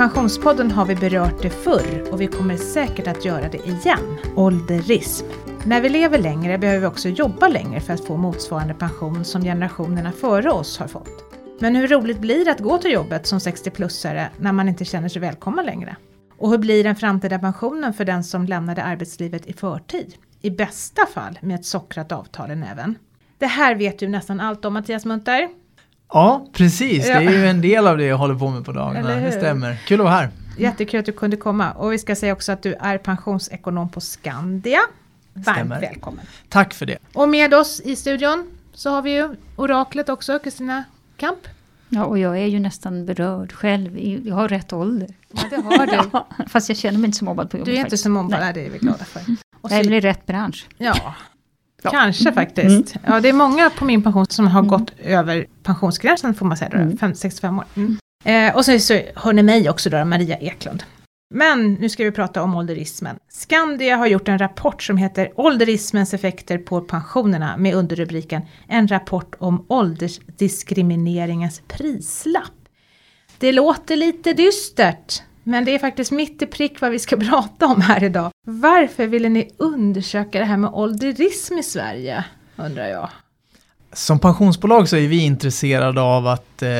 Pensionspodden har vi berört det förr och vi kommer säkert att göra det igen. Ålderism. När vi lever längre behöver vi också jobba längre för att få motsvarande pension som generationerna före oss har fått. Men hur roligt blir det att gå till jobbet som 60-plussare när man inte känner sig välkommen längre? Och hur blir den framtida pensionen för den som lämnade arbetslivet i förtid? I bästa fall med ett sockrat avtal i näven. Det här vet du nästan allt om Mattias Munter. Ja, precis. Det är ju en del av det jag håller på med på dagarna. Det stämmer. Kul att vara här. Jättekul att du kunde komma. Och vi ska säga också att du är pensionsekonom på Skandia. Varmt stämmer. välkommen. Tack för det. Och med oss i studion så har vi ju oraklet också, Kristina Kamp. Ja, och jag är ju nästan berörd själv. Jag har rätt ålder. Ja, det har du. ja, fast jag känner mig inte så mobbad på jobbet. Du är inte så mobbad, Nej. det är vi glada för. Och så, jag är väl i rätt bransch. Ja, Ja. Kanske faktiskt. Mm. Ja, det är många på min pension som har mm. gått över pensionsgränsen får man säga, då, mm. 65 år. Mm. Eh, och så, så hör ni mig också då, Maria Eklund. Men nu ska vi prata om ålderismen. Skandia har gjort en rapport som heter Ålderismens effekter på pensionerna med underrubriken En rapport om åldersdiskrimineringens prislapp. Det låter lite dystert, men det är faktiskt mitt i prick vad vi ska prata om här idag. Varför ville ni undersöka det här med ålderism i Sverige, undrar jag? Som pensionsbolag så är vi intresserade av att eh,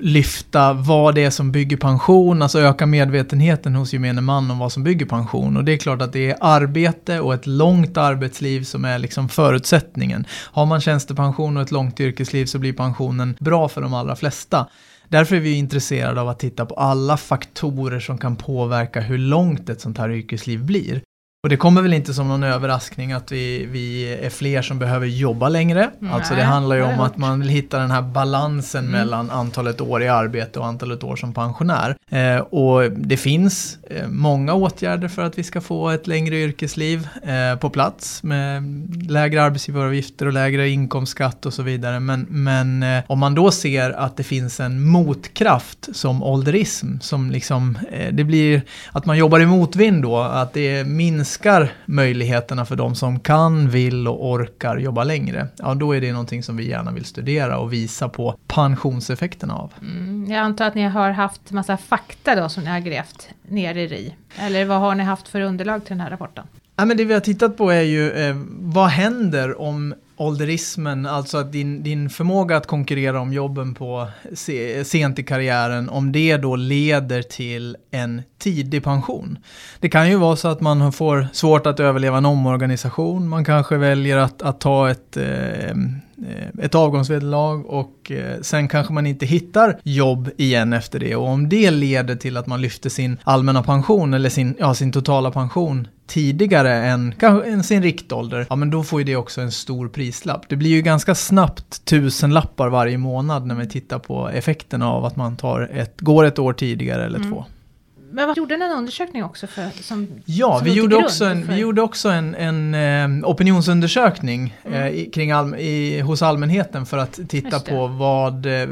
lyfta vad det är som bygger pension, alltså öka medvetenheten hos gemene man om vad som bygger pension. Och det är klart att det är arbete och ett långt arbetsliv som är liksom förutsättningen. Har man tjänstepension och ett långt yrkesliv så blir pensionen bra för de allra flesta. Därför är vi intresserade av att titta på alla faktorer som kan påverka hur långt ett sånt här yrkesliv blir. Och det kommer väl inte som någon överraskning att vi, vi är fler som behöver jobba längre. Nej, alltså det handlar ju om att man vill hitta den här balansen mm. mellan antalet år i arbete och antalet år som pensionär. Eh, och det finns eh, många åtgärder för att vi ska få ett längre yrkesliv eh, på plats med lägre arbetsgivaravgifter och lägre inkomstskatt och så vidare. Men, men eh, om man då ser att det finns en motkraft som ålderism, som liksom, eh, det blir att man jobbar i motvind då, att det är minst minskar möjligheterna för de som kan, vill och orkar jobba längre, ja då är det någonting som vi gärna vill studera och visa på pensionseffekterna av. Mm, jag antar att ni har haft massa fakta då som ni har grävt ner i RI. Eller vad har ni haft för underlag till den här rapporten? Ja, men det vi har tittat på är ju eh, vad händer om ålderismen, alltså att din, din förmåga att konkurrera om jobben på se, sent i karriären, om det då leder till en tidig pension. Det kan ju vara så att man får svårt att överleva en omorganisation, man kanske väljer att, att ta ett, eh, ett avgångsvederlag och eh, sen kanske man inte hittar jobb igen efter det. Och om det leder till att man lyfter sin allmänna pension eller sin, ja, sin totala pension tidigare än, än sin riktålder, ja men då får ju det också en stor prislapp. Det blir ju ganska snabbt tusen lappar varje månad när vi tittar på effekterna av att man tar ett, går ett år tidigare eller mm. två. Men vad gjorde en undersökning också för, som Ja, som vi, gjorde också en, för... vi gjorde också en, en eh, opinionsundersökning mm. eh, kring all, i, hos allmänheten för att titta på vad, eh,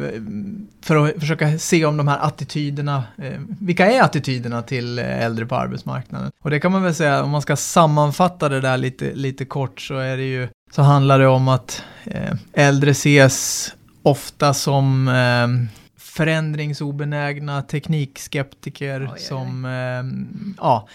för att försöka se om de här attityderna, eh, vilka är attityderna till eh, äldre på arbetsmarknaden? Och det kan man väl säga, om man ska sammanfatta det där lite, lite kort så är det ju, så handlar det om att eh, äldre ses ofta som förändringsobenägna teknikskeptiker oj, oj, oj. som, eh, ja,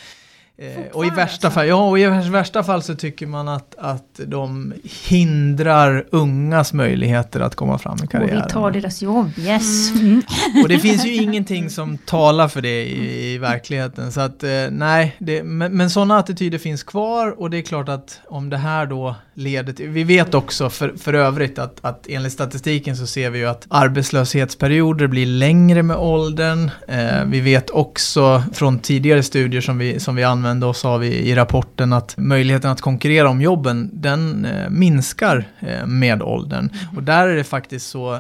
och i värsta alltså. fall, ja, och i värsta fall så tycker man att, att de hindrar ungas möjligheter att komma fram i karriären. Och vi tar deras jobb, yes. Mm. Och det finns ju ingenting som talar för det i, i verkligheten. Så att eh, nej, det, men, men sådana attityder finns kvar och det är klart att om det här då leder till, vi vet också för, för övrigt att, att enligt statistiken så ser vi ju att arbetslöshetsperioder blir längre med åldern. Eh, vi vet också från tidigare studier som vi, som vi använder men då sa vi i rapporten att möjligheten att konkurrera om jobben, den eh, minskar eh, med åldern. Mm. Och där är det faktiskt så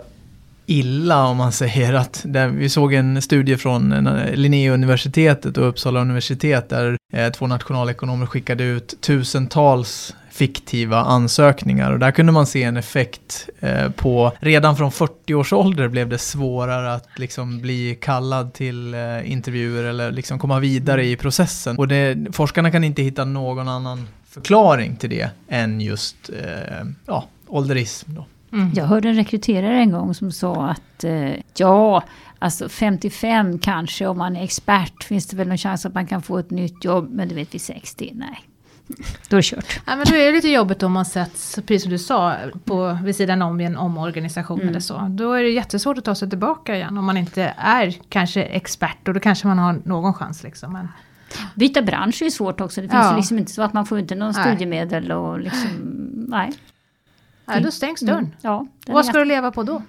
illa om man säger att det, vi såg en studie från eh, Linnéuniversitetet och Uppsala universitet där eh, två nationalekonomer skickade ut tusentals fiktiva ansökningar och där kunde man se en effekt eh, på, redan från 40 års ålder blev det svårare att liksom bli kallad till eh, intervjuer eller liksom komma vidare i processen. Och det, forskarna kan inte hitta någon annan förklaring till det än just eh, ja, ålderism. Då. Mm. Jag hörde en rekryterare en gång som sa att eh, ja, alltså 55 kanske om man är expert finns det väl någon chans att man kan få ett nytt jobb. Men du vet vid 60, nej. Då är det kört. Ja, men då är det lite jobbigt om man sätts, precis som du sa, på, vid sidan om i en omorganisation mm. eller så. Då är det jättesvårt att ta sig tillbaka igen om man inte är kanske expert och då kanske man har någon chans. Liksom. Men... Byta bransch är ju svårt också. Det finns ja. liksom inte så att man får inte någon studiemedel och liksom, nej. Nej, då stängs dörren. Mm. Ja, Vad ska du leva på då?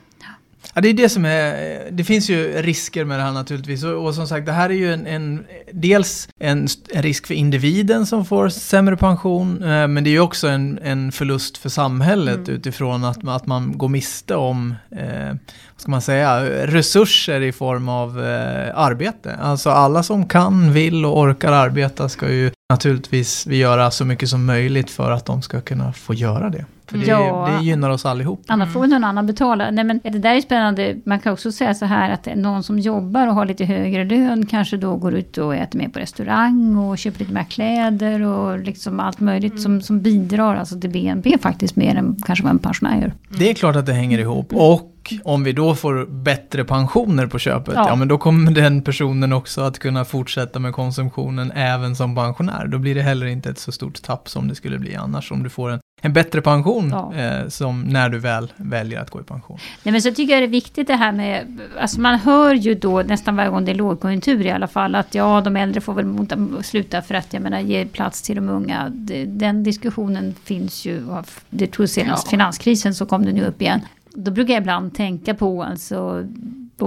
Ja, det är det som är, det finns ju risker med det här naturligtvis. Och, och som sagt, det här är ju en, en dels en, en, risk för individen som får sämre pension, eh, men det är ju också en, en förlust för samhället mm. utifrån att, att man går miste om, eh, vad ska man säga, resurser i form av eh, arbete. Alltså alla som kan, vill och orkar arbeta ska ju naturligtvis vi göra så mycket som möjligt för att de ska kunna få göra det. För det, ja. det gynnar oss allihop. Annars får väl någon annan betala. Nej, men det där är spännande. Man kan också säga så här att någon som jobbar och har lite högre lön kanske då går ut och äter mer på restaurang och köper lite mer kläder och liksom allt möjligt mm. som, som bidrar alltså till BNP faktiskt mer än kanske vad en pensionär gör. Det är klart att det hänger ihop. Och om vi då får bättre pensioner på köpet, ja. ja. men då kommer den personen också att kunna fortsätta med konsumtionen även som pensionär. Då blir det heller inte ett så stort tapp som det skulle bli annars om du får en, en bättre pension ja. eh, som när du väl väljer att gå i pension. Nej, men så tycker jag det är viktigt det här med, alltså man hör ju då nästan varje gång det är lågkonjunktur i alla fall, att ja, de äldre får väl sluta för att jag menar ge plats till de unga. Den diskussionen finns ju, det tror senast ja. finanskrisen så kom den ju upp igen. Då brukar jag ibland tänka på, alltså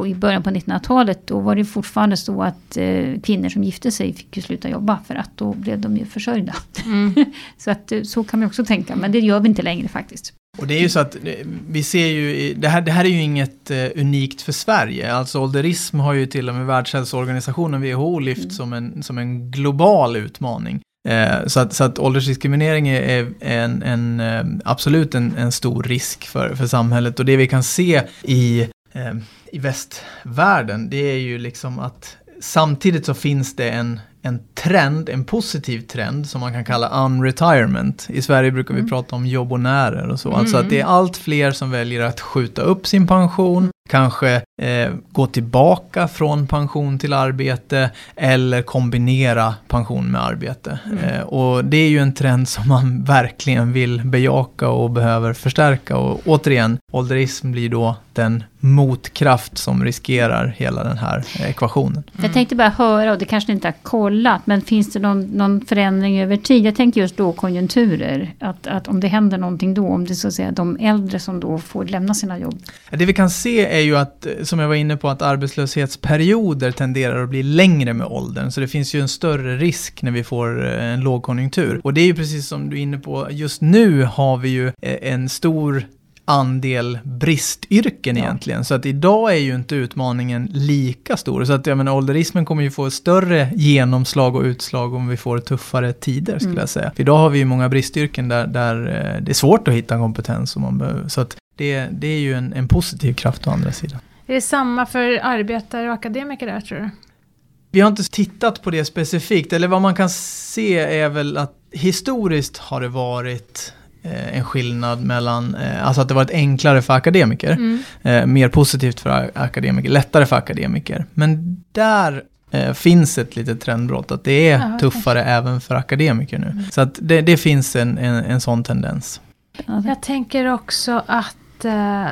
i början på 1900-talet, då var det fortfarande så att eh, kvinnor som gifte sig fick ju sluta jobba för att då blev de ju försörjda. Mm. så att eh, så kan man också tänka, men det gör vi inte längre faktiskt. Och det är ju så att eh, vi ser ju, det här, det här är ju inget uh, unikt för Sverige. Alltså ålderism har ju till och med Världshälsoorganisationen WHO lyft mm. som, en, som en global utmaning. Eh, så, att, så att åldersdiskriminering är, en, en, eh, absolut en, en stor risk för, för samhället. Och det vi kan se i, eh, i västvärlden, det är ju liksom att samtidigt så finns det en, en trend, en positiv trend som man kan kalla unretirement. I Sverige brukar vi mm. prata om jobbonärer och så. Mm. Alltså att det är allt fler som väljer att skjuta upp sin pension kanske eh, gå tillbaka från pension till arbete eller kombinera pension med arbete. Mm. Eh, och det är ju en trend som man verkligen vill bejaka och behöver förstärka. Och återigen, ålderism blir då den motkraft som riskerar hela den här ekvationen. Mm. Jag tänkte bara höra, och det kanske ni inte har kollat, men finns det någon, någon förändring över tid? Jag tänker just då konjunkturer, att, att om det händer någonting då, om det så att säga de äldre som då får lämna sina jobb. Det vi kan se är ju att, som jag var inne på, att arbetslöshetsperioder tenderar att bli längre med åldern. Så det finns ju en större risk när vi får eh, en lågkonjunktur. Och det är ju precis som du är inne på, just nu har vi ju eh, en stor andel bristyrken ja. egentligen. Så att idag är ju inte utmaningen lika stor. Så att jag menar, ålderismen kommer ju få större genomslag och utslag om vi får tuffare tider skulle mm. jag säga. För idag har vi ju många bristyrken där, där eh, det är svårt att hitta kompetens som man behöver. Så att det, det är ju en, en positiv kraft å andra sidan. Är det samma för arbetare och akademiker där tror du? Vi har inte tittat på det specifikt, eller vad man kan se är väl att historiskt har det varit eh, en skillnad mellan, eh, alltså att det varit enklare för akademiker, mm. eh, mer positivt för akademiker, lättare för akademiker. Men där finns ett litet trendbrott, att det är Aha, tuffare okay. även för akademiker nu. Mm. Så att det, det finns en, en, en sån tendens. Jag tänker också att uh,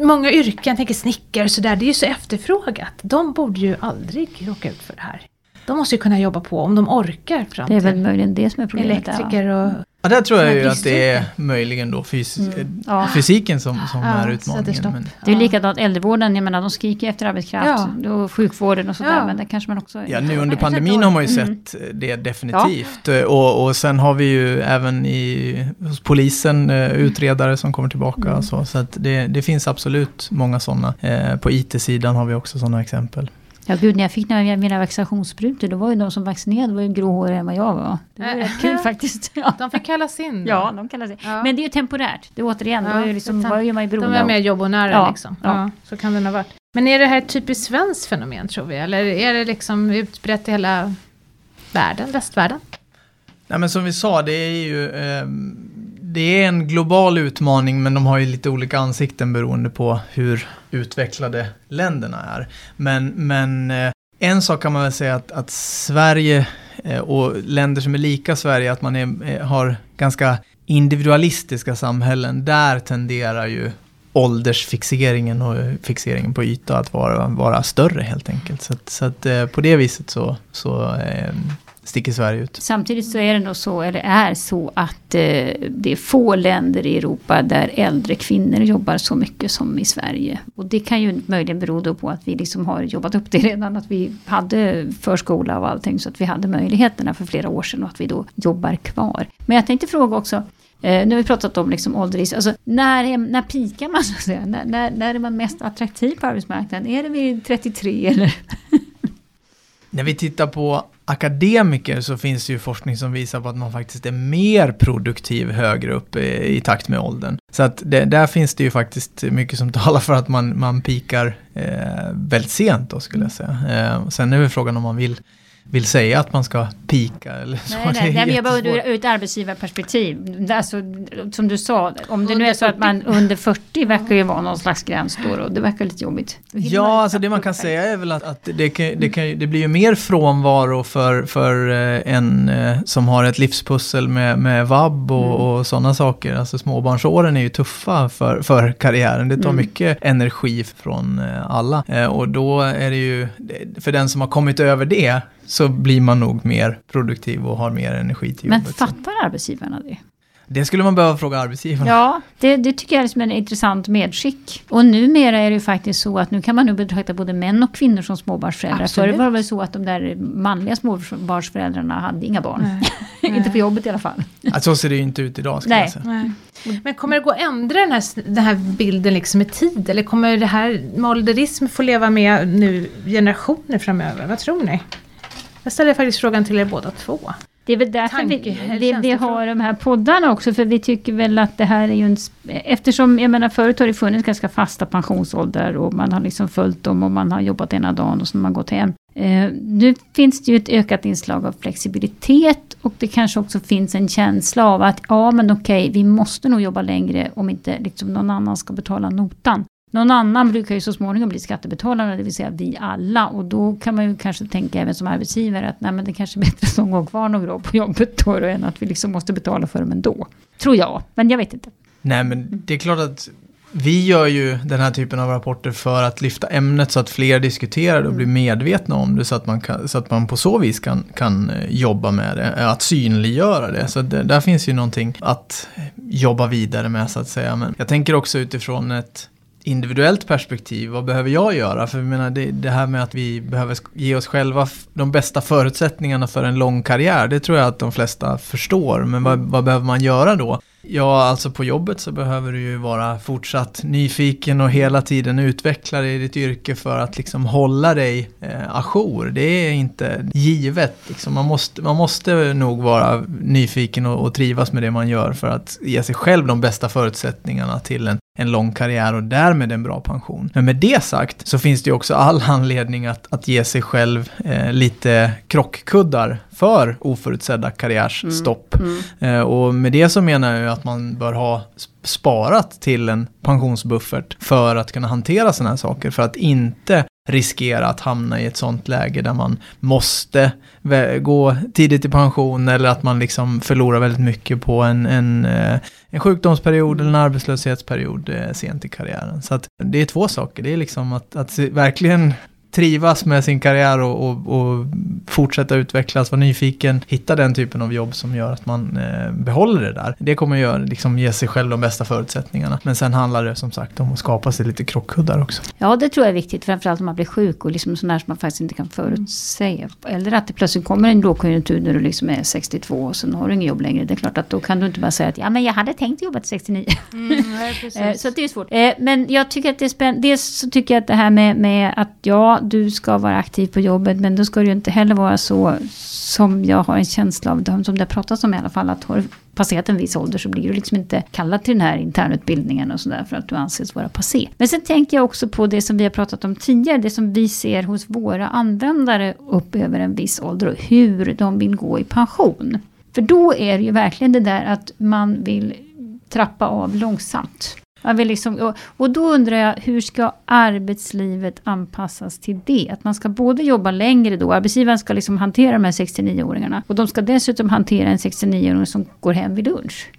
många yrken, jag tänker snickare och sådär, det är ju så efterfrågat. De borde ju aldrig råka ut för det här. De måste ju kunna jobba på om de orkar fram till Det är väl möjligen det som är problemet. Elektriker och Ja, där tror jag ju att det är möjligen då fys mm. ja. fysiken som, som ja, är utmaningen. Men. Det är likadant äldrevården, jag menar de skriker efter arbetskraft. Ja. Och sjukvården och sådär, ja. men det kanske man också... Ja, nu under pandemin har man ju mm. sett det definitivt. Och, och sen har vi ju även i, hos polisen eh, utredare som kommer tillbaka. Mm. Så, så att det, det finns absolut många sådana. Eh, på IT-sidan har vi också sådana exempel. Ja gud, när jag fick mina vaccinationssprutor, då var ju de som vaccinerade var ju gråhåriga än vad jag var. Det var rätt kul faktiskt. Ja. De fick kallas in? Då. Ja, de kallas in. Ja. Men det är ju temporärt. Det är återigen, ja, då är liksom, vad är man ju beroende De är mer jobbonära ja, liksom. Ja. ja. så kan det ha varit. Men är det här ett typiskt svenskt fenomen tror vi? Eller är det liksom utbrett i hela världen, västvärlden? Nej men som vi sa, det är ju eh, det är en global utmaning men de har ju lite olika ansikten beroende på hur utvecklade länderna är. Men, men eh, en sak kan man väl säga att, att Sverige eh, och länder som är lika Sverige, att man är, eh, har ganska individualistiska samhällen, där tenderar ju åldersfixeringen och fixeringen på yta att vara, vara större helt enkelt. Så, att, så att på det viset så, så sticker Sverige ut. Samtidigt så är det nog så, eller är så att eh, det är få länder i Europa där äldre kvinnor jobbar så mycket som i Sverige. Och det kan ju möjligen bero då på att vi liksom har jobbat upp det redan, att vi hade förskola och allting så att vi hade möjligheterna för flera år sedan och att vi då jobbar kvar. Men jag tänkte fråga också, Eh, nu har vi pratat om liksom ålderis, alltså när, är, när pikar man så att säga? När, när, när är man mest attraktiv på arbetsmarknaden? Är det vid 33 eller? När vi tittar på akademiker så finns det ju forskning som visar på att man faktiskt är mer produktiv högre upp i, i takt med åldern. Så att det, där finns det ju faktiskt mycket som talar för att man, man pikar eh, väldigt sent då skulle jag säga. Eh, sen är väl frågan om man vill vill säga att man ska pika eller så. Nej, nej, nej jag bara ur, ur ett arbetsgivarperspektiv. Alltså, som du sa, om det nu är så att man under 40 verkar ju vara någon slags gräns då och det verkar lite jobbigt. Ja, alltså det man kan säga är väl att, att det, kan, det, kan, det blir ju mer frånvaro för, för eh, en eh, som har ett livspussel med, med vab och, mm. och sådana saker. Alltså småbarnsåren är ju tuffa för, för karriären. Det tar mm. mycket energi från eh, alla. Och då är det ju, för den som har kommit över det, så blir man nog mer produktiv och har mer energi till jobbet. Men fattar arbetsgivarna det? Det skulle man behöva fråga arbetsgivarna. Ja, det, det tycker jag är som en intressant medskick. Och numera är det ju faktiskt så att nu kan man nu betrakta både män och kvinnor som småbarnsföräldrar. Förr var det väl så att de där manliga småbarnsföräldrarna hade inga barn. inte på jobbet i alla fall. Ja, så ser det ju inte ut idag. Ska Nej. Jag säga. Nej. Men kommer det gå att ändra den här, den här bilden liksom i tid? Eller kommer det här med ålderism få leva med nu generationer framöver? Vad tror ni? Jag ställer faktiskt frågan till er båda två. Det är väl därför Tanke, vi, det, vi har de här poddarna också, för vi tycker väl att det här är ju en... Eftersom, jag menar förut har det funnits ganska fasta pensionsåldrar och man har liksom följt dem och man har jobbat ena dagen och så har man gått hem. Eh, nu finns det ju ett ökat inslag av flexibilitet och det kanske också finns en känsla av att ja men okej, vi måste nog jobba längre om inte liksom någon annan ska betala notan. Någon annan brukar ju så småningom bli skattebetalare, det vill säga vi alla. Och då kan man ju kanske tänka även som arbetsgivare att nej, men det kanske är bättre att de går kvar några år på jobbet då, än att vi liksom måste betala för dem ändå. Tror jag, men jag vet inte. Nej, men det är klart att vi gör ju den här typen av rapporter för att lyfta ämnet så att fler diskuterar det och blir medvetna om det så att man, kan, så att man på så vis kan, kan eh, jobba med det, eh, att synliggöra det. Så det, där finns ju någonting att jobba vidare med så att säga. Men jag tänker också utifrån ett individuellt perspektiv, vad behöver jag göra? För jag menar, det, det, här med att vi behöver ge oss själva de bästa förutsättningarna för en lång karriär, det tror jag att de flesta förstår. Men vad, vad behöver man göra då? Ja, alltså på jobbet så behöver du ju vara fortsatt nyfiken och hela tiden utveckla dig i ditt yrke för att liksom hålla dig eh, ajour. Det är inte givet. Liksom. Man, måste, man måste nog vara nyfiken och, och trivas med det man gör för att ge sig själv de bästa förutsättningarna till en en lång karriär och därmed en bra pension. Men med det sagt så finns det ju också all anledning att, att ge sig själv eh, lite krockkuddar för oförutsedda karriärsstopp. Mm. Mm. Eh, och med det så menar jag att man bör ha sparat till en pensionsbuffert för att kunna hantera sådana här saker. För att inte riskera att hamna i ett sånt läge där man måste gå tidigt i pension eller att man liksom förlorar väldigt mycket på en, en, eh, en sjukdomsperiod eller en arbetslöshetsperiod eh, sent i karriären. Så att det är två saker. Det är liksom att, att verkligen trivas med sin karriär och, och, och, fortsätta utvecklas, vara nyfiken, hitta den typen av jobb som gör att man eh, behåller det där. Det kommer göra, liksom, ge sig själv de bästa förutsättningarna. Men sen handlar det som sagt om att skapa sig lite krockkuddar också. Ja, det tror jag är viktigt, framförallt om man blir sjuk och liksom sådär som man faktiskt inte kan förutsäga. Eller att det plötsligt kommer en lågkonjunktur när du liksom är 62 och sen har du inget jobb längre. Det är klart att då kan du inte bara säga att ja, men jag hade tänkt jobba till 69. Mm, nej, så det är svårt. Eh, men jag tycker att det är spännande. Dels så tycker jag att det här med, med att ja, du ska vara aktiv på jobbet. Men då ska det ju inte heller vara så som jag har en känsla av, som det har pratats om i alla fall, att har du passerat en viss ålder så blir du liksom inte kallad till den här internutbildningen och sådär för att du anses vara passé. Men sen tänker jag också på det som vi har pratat om tidigare, det som vi ser hos våra användare upp över en viss ålder och hur de vill gå i pension. För då är det ju verkligen det där att man vill trappa av långsamt. Man vill liksom, och, och då undrar jag, hur ska arbetslivet anpassas till det? Att man ska både jobba längre då, arbetsgivaren ska liksom hantera de här 69-åringarna. Och de ska dessutom hantera en 69-åring som går hem vid lunch.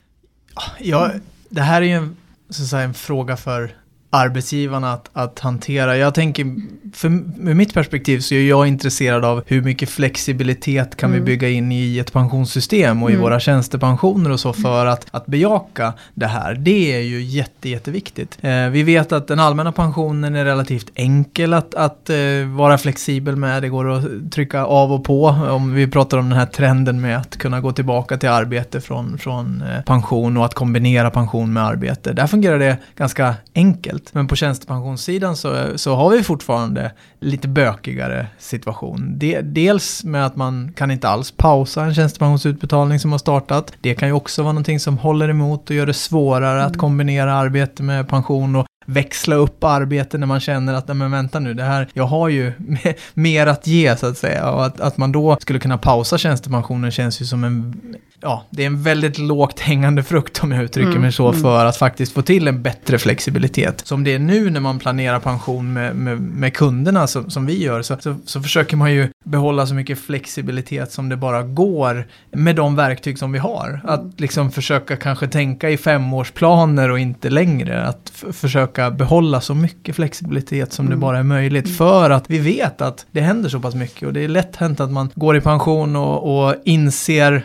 Ja, det här är ju en, så att säga, en fråga för arbetsgivarna att, att hantera. Jag tänker, för, med mitt perspektiv så är jag intresserad av hur mycket flexibilitet kan mm. vi bygga in i ett pensionssystem och i mm. våra tjänstepensioner och så för att, att bejaka det här. Det är ju jätte, jätteviktigt. Eh, vi vet att den allmänna pensionen är relativt enkel att, att eh, vara flexibel med. Det går att trycka av och på. Om vi pratar om den här trenden med att kunna gå tillbaka till arbete från, från eh, pension och att kombinera pension med arbete. Där fungerar det ganska enkelt enkelt. Men på tjänstepensionssidan så, så har vi fortfarande lite bökigare situation. De, dels med att man kan inte alls pausa en tjänstepensionsutbetalning som har startat. Det kan ju också vara någonting som håller emot och gör det svårare mm. att kombinera arbete med pension och växla upp arbete när man känner att, nej men vänta nu, det här, jag har ju mer att ge så att säga. Och att, att man då skulle kunna pausa tjänstepensionen känns ju som en, ja, det är en väldigt lågt hängande frukt om jag uttrycker mm, mig så, mm. för att faktiskt få till en bättre flexibilitet. Som det är nu när man planerar pension med, med, med kunderna som, som vi gör, så, så, så, försöker man ju behålla så mycket flexibilitet som det bara går med de verktyg som vi har. Att liksom försöka kanske tänka i femårsplaner och inte längre. Att försöka försöka behålla så mycket flexibilitet som mm. det bara är möjligt. Mm. För att vi vet att det händer så pass mycket och det är lätt hänt att man går i pension och, och inser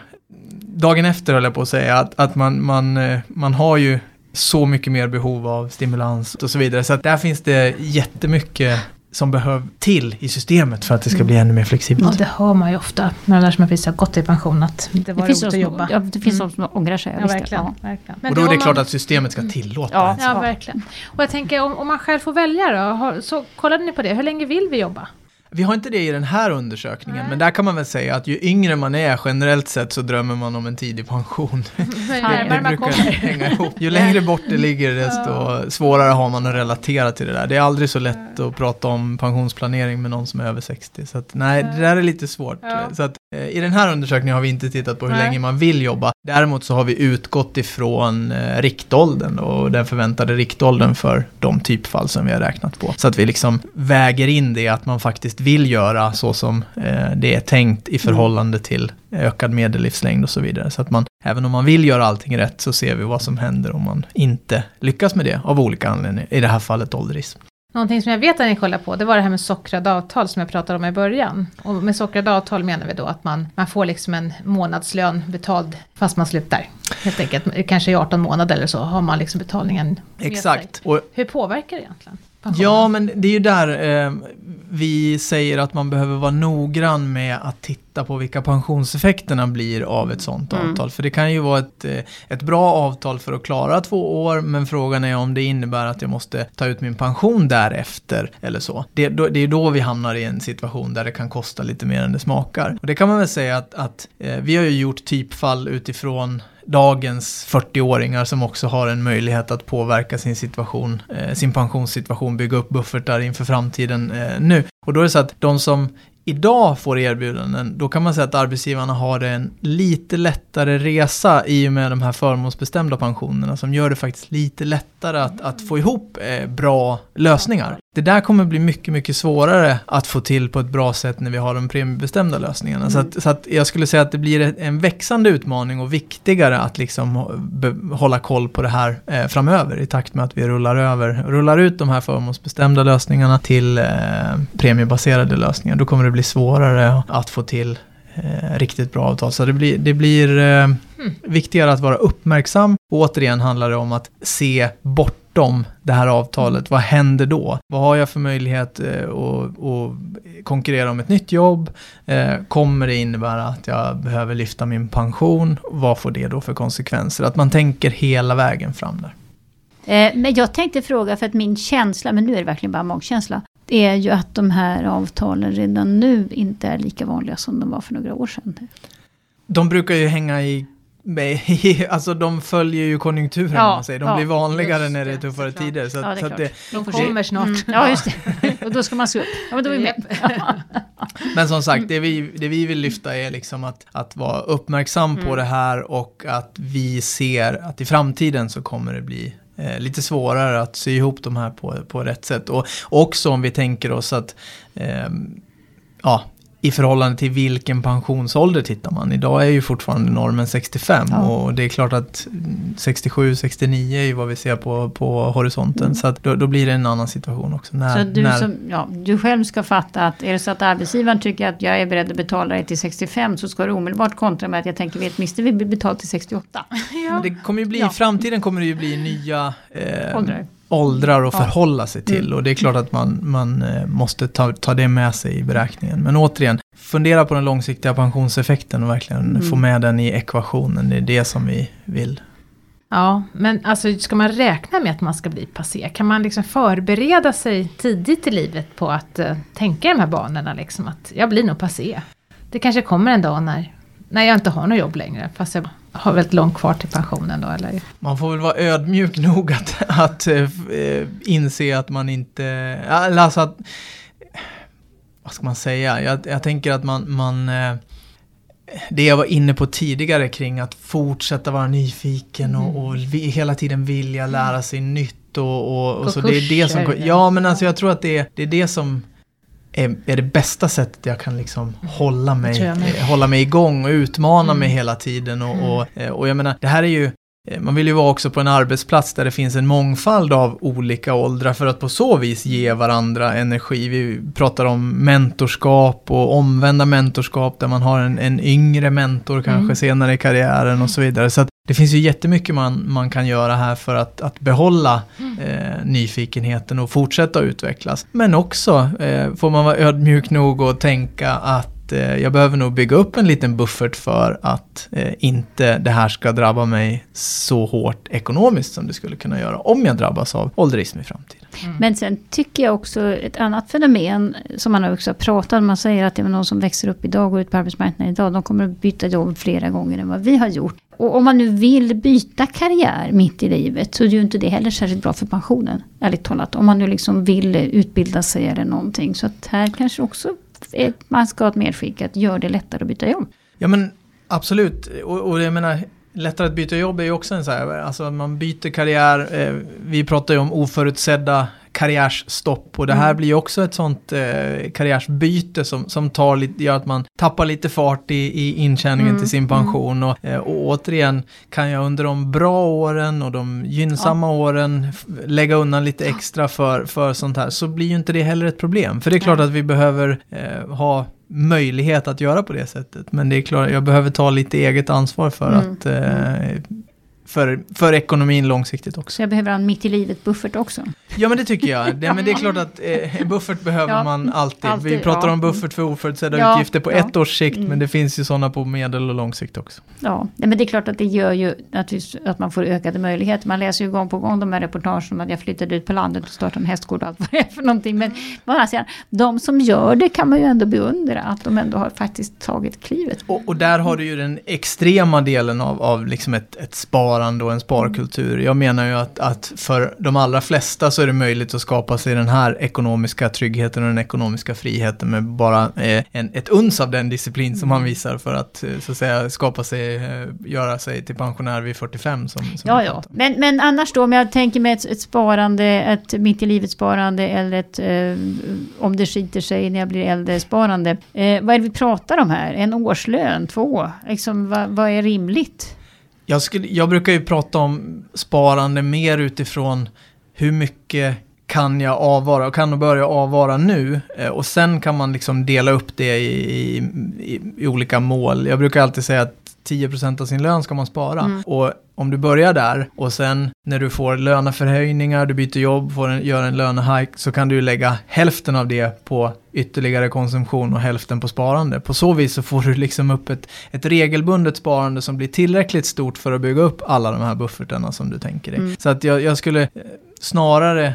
dagen efter höll jag på att säga att, att man, man, eh, man har ju så mycket mer behov av stimulans och så vidare. Så att där finns det jättemycket som behöver till i systemet för att det ska bli ännu mer flexibelt. Ja, det hör man ju ofta med de som precis har gått i pension att det var det roligt att jobba. Ja, det finns mm. de som ångrar sig. Ja, verkligen. Ja. verkligen. och då är det klart att systemet ska tillåta ja, ja, verkligen. Och jag tänker om, om man själv får välja då, så kollade ni på det, hur länge vill vi jobba? Vi har inte det i den här undersökningen, men där kan man väl säga att ju yngre man är generellt sett så drömmer man om en tidig pension. det, det brukar hänga ihop. Ju längre bort det ligger desto svårare har man att relatera till det där. Det är aldrig så lätt att prata om pensionsplanering med någon som är över 60. Så att, nej, det där är lite svårt. Så att, I den här undersökningen har vi inte tittat på hur nej. länge man vill jobba. Däremot så har vi utgått ifrån eh, riktåldern och den förväntade riktåldern för de typfall som vi har räknat på. Så att vi liksom väger in det att man faktiskt vill göra så som eh, det är tänkt i förhållande till ökad medellivslängd och så vidare. Så att man, även om man vill göra allting rätt så ser vi vad som händer om man inte lyckas med det av olika anledningar, i det här fallet ålderism. Någonting som jag vet att ni kollar på, det var det här med sockrade avtal som jag pratade om i början. Och med sockrade avtal menar vi då att man, man får liksom en månadslön betald fast man slutar. Helt enkelt, kanske i 18 månader eller så har man liksom betalningen Exakt. Och, Hur påverkar det egentligen? Pension. Ja, men det är ju där eh, vi säger att man behöver vara noggrann med att titta på vilka pensionseffekterna blir av ett sånt mm. avtal. För det kan ju vara ett, eh, ett bra avtal för att klara två år, men frågan är om det innebär att jag måste ta ut min pension därefter eller så. Det, då, det är då vi hamnar i en situation där det kan kosta lite mer än det smakar. Och det kan man väl säga att, att eh, vi har ju gjort typfall utifrån dagens 40-åringar som också har en möjlighet att påverka sin situation, eh, sin pensionssituation, bygga upp buffertar inför framtiden eh, nu. Och då är det så att de som idag får erbjudanden, då kan man säga att arbetsgivarna har en lite lättare resa i och med de här förmånsbestämda pensionerna som gör det faktiskt lite lättare att, att få ihop eh, bra lösningar. Det där kommer bli mycket, mycket svårare att få till på ett bra sätt när vi har de premiebestämda lösningarna. Mm. Så, att, så, att, jag skulle säga att det blir en växande utmaning och viktigare att liksom hålla koll på det här eh, framöver i takt med att vi rullar över, rullar ut de här förmånsbestämda lösningarna till eh, premiebaserade lösningar. Då kommer det bli svårare att få till eh, riktigt bra avtal. Så det blir, det blir eh, mm. viktigare att vara uppmärksam. Och återigen handlar det om att se bortom det här avtalet. Vad händer då? Vad har jag för möjlighet eh, att, att konkurrera om ett nytt jobb? Eh, kommer det innebära att jag behöver lyfta min pension? Vad får det då för konsekvenser? Att man tänker hela vägen fram där. Eh, men jag tänkte fråga, för att min känsla, men nu är det verkligen bara magkänsla, är ju att de här avtalen redan nu inte är lika vanliga som de var för några år sedan. De brukar ju hänga i alltså de följer ju konjunkturen ja, man säger. De ja, blir vanligare när det är tuffare tider. Så, ja, det är så det, de kommer snart. Mm, ja, just det. Och då ska man se upp. Ja, men då är vi med. Men som sagt, det vi, det vi vill lyfta är liksom att, att vara uppmärksam på Mm. det här och att vi ser att i framtiden så kommer det bli Eh, lite svårare att sy ihop de här på, på rätt sätt. Och också om vi tänker oss att ehm, ja, i förhållande till vilken pensionsålder tittar man. Idag är ju fortfarande normen 65 Ja. och det är klart att 67-69 är ju vad vi ser på, på horisonten. Mm. Så att då, då blir det en annan situation också. När, Så du, när, som, ja, du själv ska fatta att är det så att arbetsgivaren tycker att jag är beredd att betala dig till 65 så ska du omedelbart kontra med att jag tänker vet mister vi betalt till 68. Men det kommer ju bli, Ja. I framtiden kommer det ju bli nya eh, Åldrar. Åldrar att Ja. förhålla sig till. Mm. Och det är klart att man, man eh, måste ta, ta det med sig i beräkningen. Men återigen, fundera på den långsiktiga pensionseffekten och verkligen Mm. få med den i ekvationen. Det är det som vi vill. Ja, men alltså ska man räkna med att man ska bli passé? Kan man liksom förbereda sig tidigt i livet på att eh, tänka i de här banorna liksom att jag blir nog passé. Det kanske kommer en dag när, när jag inte har något jobb längre, fast jag har väldigt långt kvar till pensionen då eller? Man får väl vara ödmjuk nog att, att eh, inse att man inte... Eller alltså att... Vad ska man säga? Jag, jag tänker att man... man eh, det jag var inne på tidigare kring att fortsätta vara nyfiken och, och vi, hela tiden vilja lära sig nytt och, och, och så det är det som... Ja men alltså jag tror att det är det, är det som är, är det bästa sättet jag kan liksom hålla tror mig, eh, hålla mig igång och utmana Mm. mig hela tiden och, och, eh, och jag menar det här är ju eh, man vill ju vara också på en arbetsplats där det finns en mångfald av olika åldrar för att på så vis ge varandra energi. Vi pratar om mentorskap och omvända mentorskap där man har en, en yngre mentor kanske Mm. senare i karriären och så vidare. Så det finns ju jättemycket man, man kan göra här för att, att behålla eh, nyfikenheten och fortsätta utvecklas. Men också eh, får man vara ödmjuk nog och tänka att eh, jag behöver nog bygga upp en liten buffert för att eh, inte det här ska drabba mig så hårt ekonomiskt som det skulle kunna göra om jag drabbas av ålderism i framtiden. Men sen tycker jag också ett annat fenomen som man också har pratat om. Man säger att det är någon som växer upp idag och ut på arbetsmarknaden idag. De kommer att byta jobb flera gånger än vad vi har gjort. Och om man nu vill byta karriär mitt i livet så är ju inte det heller särskilt bra för pensionen. Ärligt talat. Om man nu liksom vill utbilda sig eller någonting. Så att här kanske också Eh, man ska ha ett medskick att gör det lättare att byta jobb. Ja men absolut, och, och jag menar lättare att byta jobb är ju också en så här, alltså man byter karriär, eh, vi pratar ju om oförutsedda karriärsstopp. Och det här Mm. blir ju också ett sånt eh, karriärsbyte som, som tar lite, gör att man tappar lite fart i, i intjäningen Mm, till sin pension. Och, eh, och återigen kan jag under de bra åren och de gynnsamma åren f- lägga undan lite extra för, för sånt här så blir ju inte det heller ett problem. För det är klart att vi behöver eh, ha möjlighet att göra på det sättet. Men det är klart, jag behöver ta lite eget ansvar för Mm, att eh, för, för ekonomin långsiktigt också. Så jag behöver en mitt i livet buffert också. Ja men det tycker jag. Det, men det är klart att eh, buffert behöver Ja, man alltid. alltid, Vi pratar ja. om buffert för oförutsedda Ja, utgifter på ett års sikt. Mm. Men det finns ju sådana på medel och lång sikt också. Ja, men det är klart att det gör ju att man får ökade möjligheter. Man läser ju gång på gång de här reportagen om att jag flyttade ut på landet och startade en hästgård och allt vad det är för någonting. Men å andra sidan, de som gör det kan man ju ändå beundra att de ändå har faktiskt tagit klivet. Och, och där har du ju den extrema delen av, av liksom ett, ett sparande och en sparkultur. Jag menar ju att, att för de allra flesta så är det möjligt att skapa sig den här ekonomiska tryggheten och den ekonomiska friheten med bara eh, en, ett uns av den disciplin som man visar för att, eh, så att säga, skapa sig, eh, göra sig till pensionär vid 45 som, som Ja, ja. Men, men annars då, om jag tänker mig ett, ett sparande, ett mitt i livet sparande eller ett eh, om det skiter sig när jag blir äldre sparande. Eh, vad är det vi pratar om här? En årslön? Två? Liksom, vad, vad är rimligt? Jag, skulle, jag brukar ju prata om sparande mer utifrån hur mycket kan jag avvara och kan nog börja avvara nu eh, och sen kan man liksom dela upp det i, i, i olika mål. Jag brukar alltid säga att 10% av sin lön ska man spara. Mm. Och om du börjar där och sen när du får löneförhöjningar, du byter jobb, får en, gör en lönehike så kan du lägga hälften av det på ytterligare konsumtion och hälften på sparande. På så vis så får du liksom upp ett, ett regelbundet sparande som blir tillräckligt stort för att bygga upp alla de här buffertarna som du tänker dig. Mm. Så att jag, jag skulle eh, snarare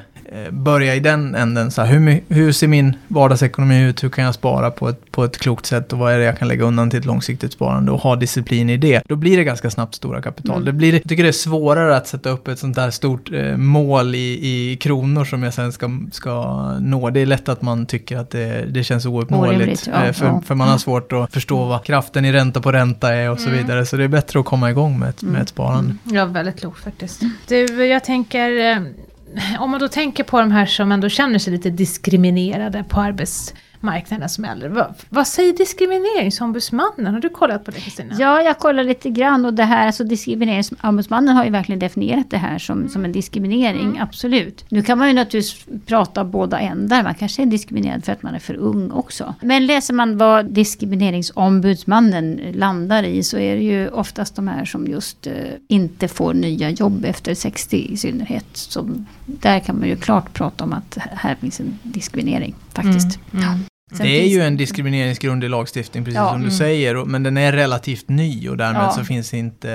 börja i den änden. Så här, hur, hur ser min vardagsekonomi ut? Hur kan jag spara på ett, på ett klokt sätt? Och vad är det jag kan lägga undan till ett långsiktigt sparande? Och ha disciplin i det. Då blir det ganska snabbt stora kapital. Mm. Det blir, jag tycker det är svårare att sätta upp ett sånt där stort eh, mål i, i kronor som jag sen ska, ska nå. Det är lätt att man tycker att det, det känns ouppnåeligt. Ja, eh, för, ja. för man har svårt att förstå vad kraften i ränta på ränta är och så mm. vidare. Så det är bättre att komma igång med ett, med ett sparande. Mm. Ja, väldigt klokt faktiskt. Du, jag tänker, eh, om man då tänker på de här som ändå känner sig lite diskriminerade på arbets marknaden som äldre. Vad, vad säger diskrimineringsombudsmannen? Har du kollat på det Kristina? Ja, jag kollar lite grann och det här, alltså diskrimineringsombudsmannen har ju verkligen definierat det här som, mm. som en diskriminering, mm. absolut. Nu kan man ju naturligtvis prata båda ändar, man kanske är diskriminerad för att man är för ung också. Men läser man vad diskrimineringsombudsmannen landar i så är det ju oftast de här som just eh, inte får nya jobb efter 60 i synnerhet. Så där kan man ju klart prata om att här finns en diskriminering faktiskt. Mm. Mm. Det är ju en diskrimineringsgrund i lagstiftning, precis ja, som du mm. säger. Men den är relativt ny och därmed ja. så finns det inte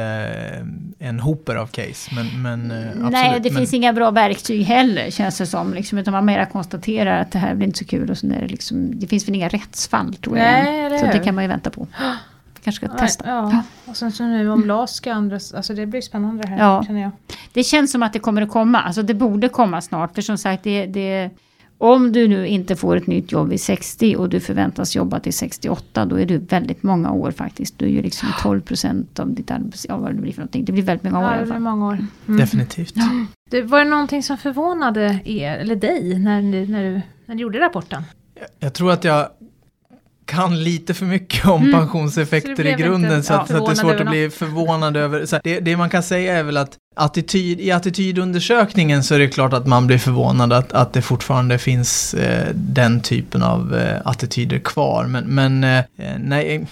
eh, en hoper av case. Men, men eh, absolut. Nej, det men... finns inga bra verktyg heller, känns det som. Liksom, utan man mera konstaterar att det här blir inte så kul. Och så där, liksom, det finns väl inga rättsfall, tror jag. Nej, det så det kan man ju vänta på. kanske ska testa. Ja, ja. och sen så nu om LAS ska andras, alltså det blir spännande det här, ja. känner jag. Det känns som att det kommer att komma, alltså det borde komma snart. För som sagt, det, det om du nu inte får ett nytt jobb vid 60 och du förväntas jobba till 68, då är du väldigt många år faktiskt. Du är ju liksom 12 procent av ditt arbets... Ja, vad det blir för någonting. Det blir väldigt många år ja, i alla fall. många år. Mm. Definitivt. Ja. Det, var det någonting som förvånade er, eller dig, när, när, du, när du gjorde rapporten? Jag, jag tror att jag kan lite för mycket om mm. pensionseffekter i grunden inte, så, att, ja, så, att, det är svårt att bli förvånad över. Så det, det, man kan säga är väl att attityd, i attitydundersökningen så är det klart att man blir förvånad att, att det fortfarande finns eh, den typen av eh, attityder kvar. Men, men eh, nej,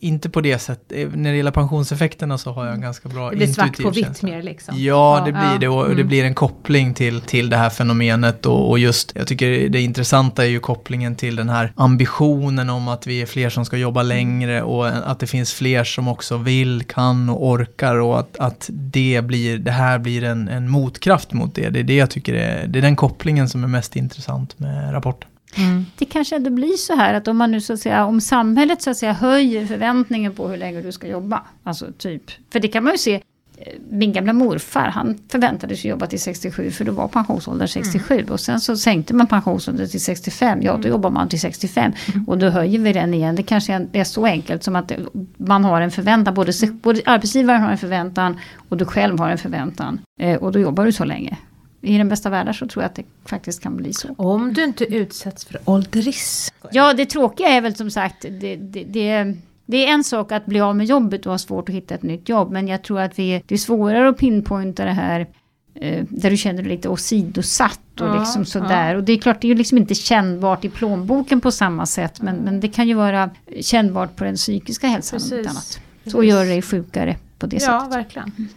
inte på det sättet. Eh, när det gäller pensionseffekterna så har jag en ganska bra Det blir svart på vitt mer liksom. Ja, det blir det och mm. det blir en koppling till, till det här fenomenet och, och, just, jag tycker det intressanta är ju kopplingen till den här ambitionen om att vi är fler som ska jobba längre och att det finns fler som också vill, kan och orkar och att, att det blir, det här blir en, en motkraft mot det. Det är det jag tycker är, det är den kopplingen som är mest intressant med rapporten. Mm. Det kanske ändå blir så här att om man nu så att säga, om samhället så att säga höjer förväntningen på hur länge du ska jobba. Alltså typ, för det kan man ju se. Eh, min gamla morfar, han förväntades jobba till 67 för då var pensionsåldern 67. Mm. Och sen så sänkte man pensionsåldern till 65. Ja, då mm. jobbar man till 65. Mm. Och då höjer vi den igen. Det kanske är så enkelt som att man har en förväntan. Både, mm. både arbetsgivaren har en förväntan och du själv har en förväntan. Eh, och då jobbar du så länge i den bästa världen så tror jag att det faktiskt kan bli så. Om du inte utsätts för ålderism. Ja, det tråkiga är väl som sagt, det, det, det, det, är en sak att bli av med jobbet och ha svårt att hitta ett nytt jobb. Men jag tror att vi, det är svårare att pinpointa det här eh, där du känner dig lite åsidosatt och ja, liksom sådär. Ja. Och det är klart, det är ju liksom inte kännbart i plånboken på samma sätt. Men, men det kan ju vara kännbart på den psykiska hälsan. Precis. Annat. Så Precis. gör dig sjukare på det ja, sättet. Ja, verkligen.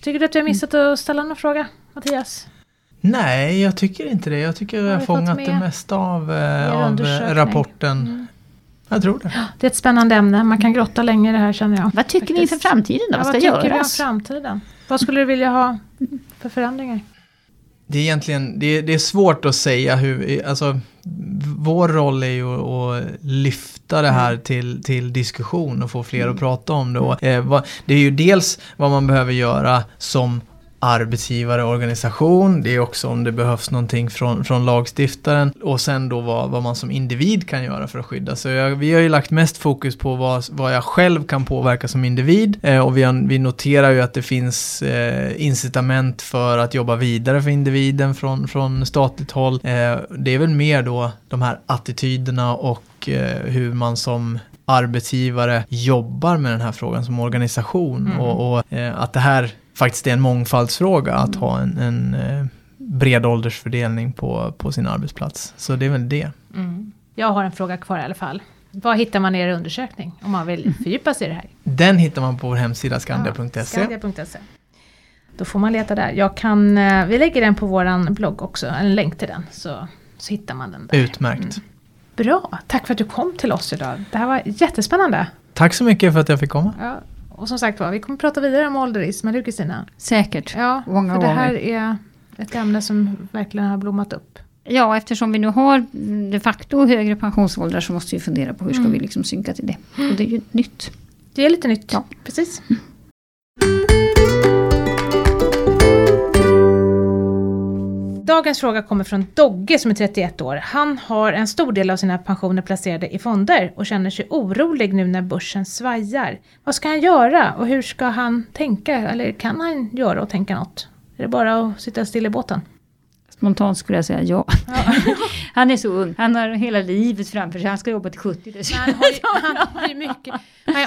Tycker du att vi har missat att ställa någon fråga, Mattias? Nej, jag tycker inte det. Jag tycker jag har fångat det mesta av, eh, av eh, rapporten. Mm. Jag tror det. Det är ett spännande ämne. Man kan grotta länge i det här känner jag. Vad tycker Faktiskt. ni inför framtiden då? Vad ska ja, vad tycker göras? vi om framtiden? Vad skulle du vilja ha för förändringar? Det är egentligen det är, det är svårt att säga hur, alltså vår roll är ju att lyfta det här mm. till, till diskussion och få fler mm. att prata om det. Och, eh, det är ju dels vad man behöver göra som arbetsgivare, organisation. Det är också om det behövs någonting från, från lagstiftaren. Och sen då vad, vad man som individ kan göra för att skydda. Jag, vi har ju lagt mest fokus på vad, vad jag själv kan påverka som individ. Eh, och vi, har, vi noterar ju att det finns eh, incitament för att jobba vidare för individen från, från statligt håll. Eh, det är väl mer då de här attityderna och eh, hur man som arbetsgivare jobbar med den här frågan som organisation. Mm. Och, och eh, att det här faktiskt är en mångfaldsfråga att ha en, en eh, bred åldersfördelning på, på sin arbetsplats. Så det är väl det. Mm. Jag har en fråga kvar i alla fall. Var hittar man er undersökning om man vill mm. fördjupa sig i det här? Den hittar man på vår hemsida skandia.se. Ja, skandia.se. Då får man leta där. Jag kan, eh, vi lägger den på våran blogg också, en länk till den. Så, så hittar man den där. Utmärkt. Mm. Bra, tack för att du kom till oss idag. Det här var jättespännande. Tack så mycket för att jag fick komma. Ja, och som sagt var, vi kommer prata vidare om ålderism, eller hur Kristina? Säkert. Ja, Många för det här är ett ämne som verkligen har blommat upp. Ja, eftersom vi nu har de facto högre pensionsåldrar så måste vi fundera på hur ska mm. vi liksom synka till det. Och det är ju nytt. Det är lite nytt, ja. precis. Dagens fråga kommer från Dogge som är 31 år. Han har en stor del av sina pensioner placerade i fonder och känner sig orolig nu när börsen svajar. Vad ska han göra och hur ska han tänka? Eller kan han göra och tänka något? Är det bara att sitta still i båten? Spontant skulle jag säga ja ja. han är så ung, han har hela livet framför sig, han ska jobba till 70 Han har ju, han har ju mycket.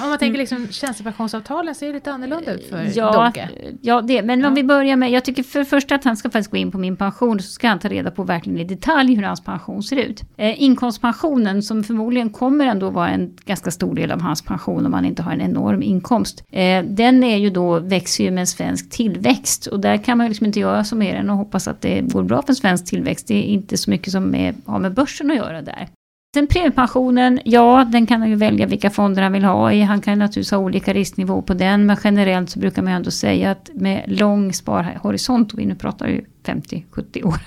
om man tänker liksom tjänstepensionsavtalen ser det lite annorlunda ut för ja, Dogge. Ja, det, men ja. om vi börjar med, jag tycker för det första att han ska faktiskt gå in på min pension, så ska han ta reda på verkligen i detalj hur hans pension ser ut. Eh, inkomstpensionen, som förmodligen kommer ändå vara en ganska stor del av hans pension om han inte har en enorm inkomst. Eh, den är ju då, växer ju med svensk tillväxt och där kan man liksom inte göra så mer än att hoppas att det går bra för svensk tillväxt. Det är inte så mycket som är, har med börsen att göra där. Sen premiepensionen, ja den kan han ju välja vilka fonder han vill ha i. Han kan naturligtvis ha olika risknivå på den. Men generellt så brukar man ändå säga att med lång sparhorisont, och vi nu pratar ju 50-70 år.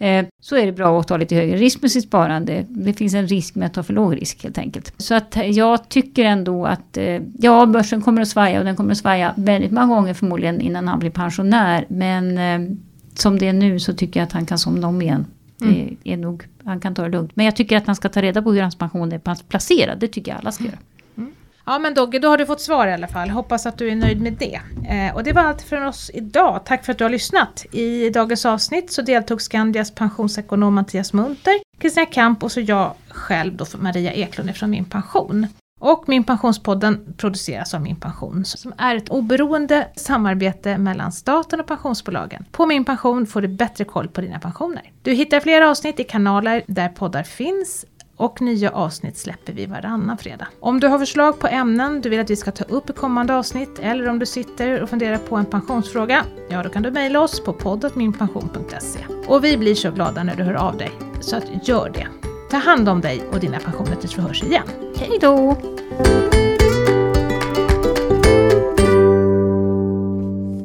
Eh, så är det bra att ta lite högre risk med sitt sparande. Det finns en risk med att ta för låg risk helt enkelt. Så att eh, jag tycker ändå att eh, ja, börsen kommer att svaja och den kommer att svaja väldigt många gånger förmodligen innan han blir pensionär. Men eh, som det är nu så tycker jag att han kan somna om igen. Mm. Det är nog, han kan ta det lugnt. Men jag tycker att han ska ta reda på hur hans pension är placerad. Det tycker jag alla ska göra. Mm. Ja men Dogge, då har du fått svar i alla fall. Hoppas att du är nöjd med det. Eh, och det var allt från oss idag. Tack för att du har lyssnat. I dagens avsnitt så deltog Skandias pensionsekonom Mattias Munter, Kristina Kamp och så jag själv då Maria Eklund från Min Pension. Och Min Pensionspodden produceras av Min Pension som är ett oberoende samarbete mellan staten och pensionsbolagen. På Min Pension får du bättre koll på dina pensioner. Du hittar fler avsnitt i kanaler där poddar finns och nya avsnitt släpper vi varannan fredag. Om du har förslag på ämnen du vill att vi ska ta upp i kommande avsnitt eller om du sitter och funderar på en pensionsfråga, ja då kan du mejla oss på poddatminpension.se. Och vi blir så glada när du hör av dig, så att gör det. Ta hand om dig och dina pensioner tills vi hörs igen. Hej då!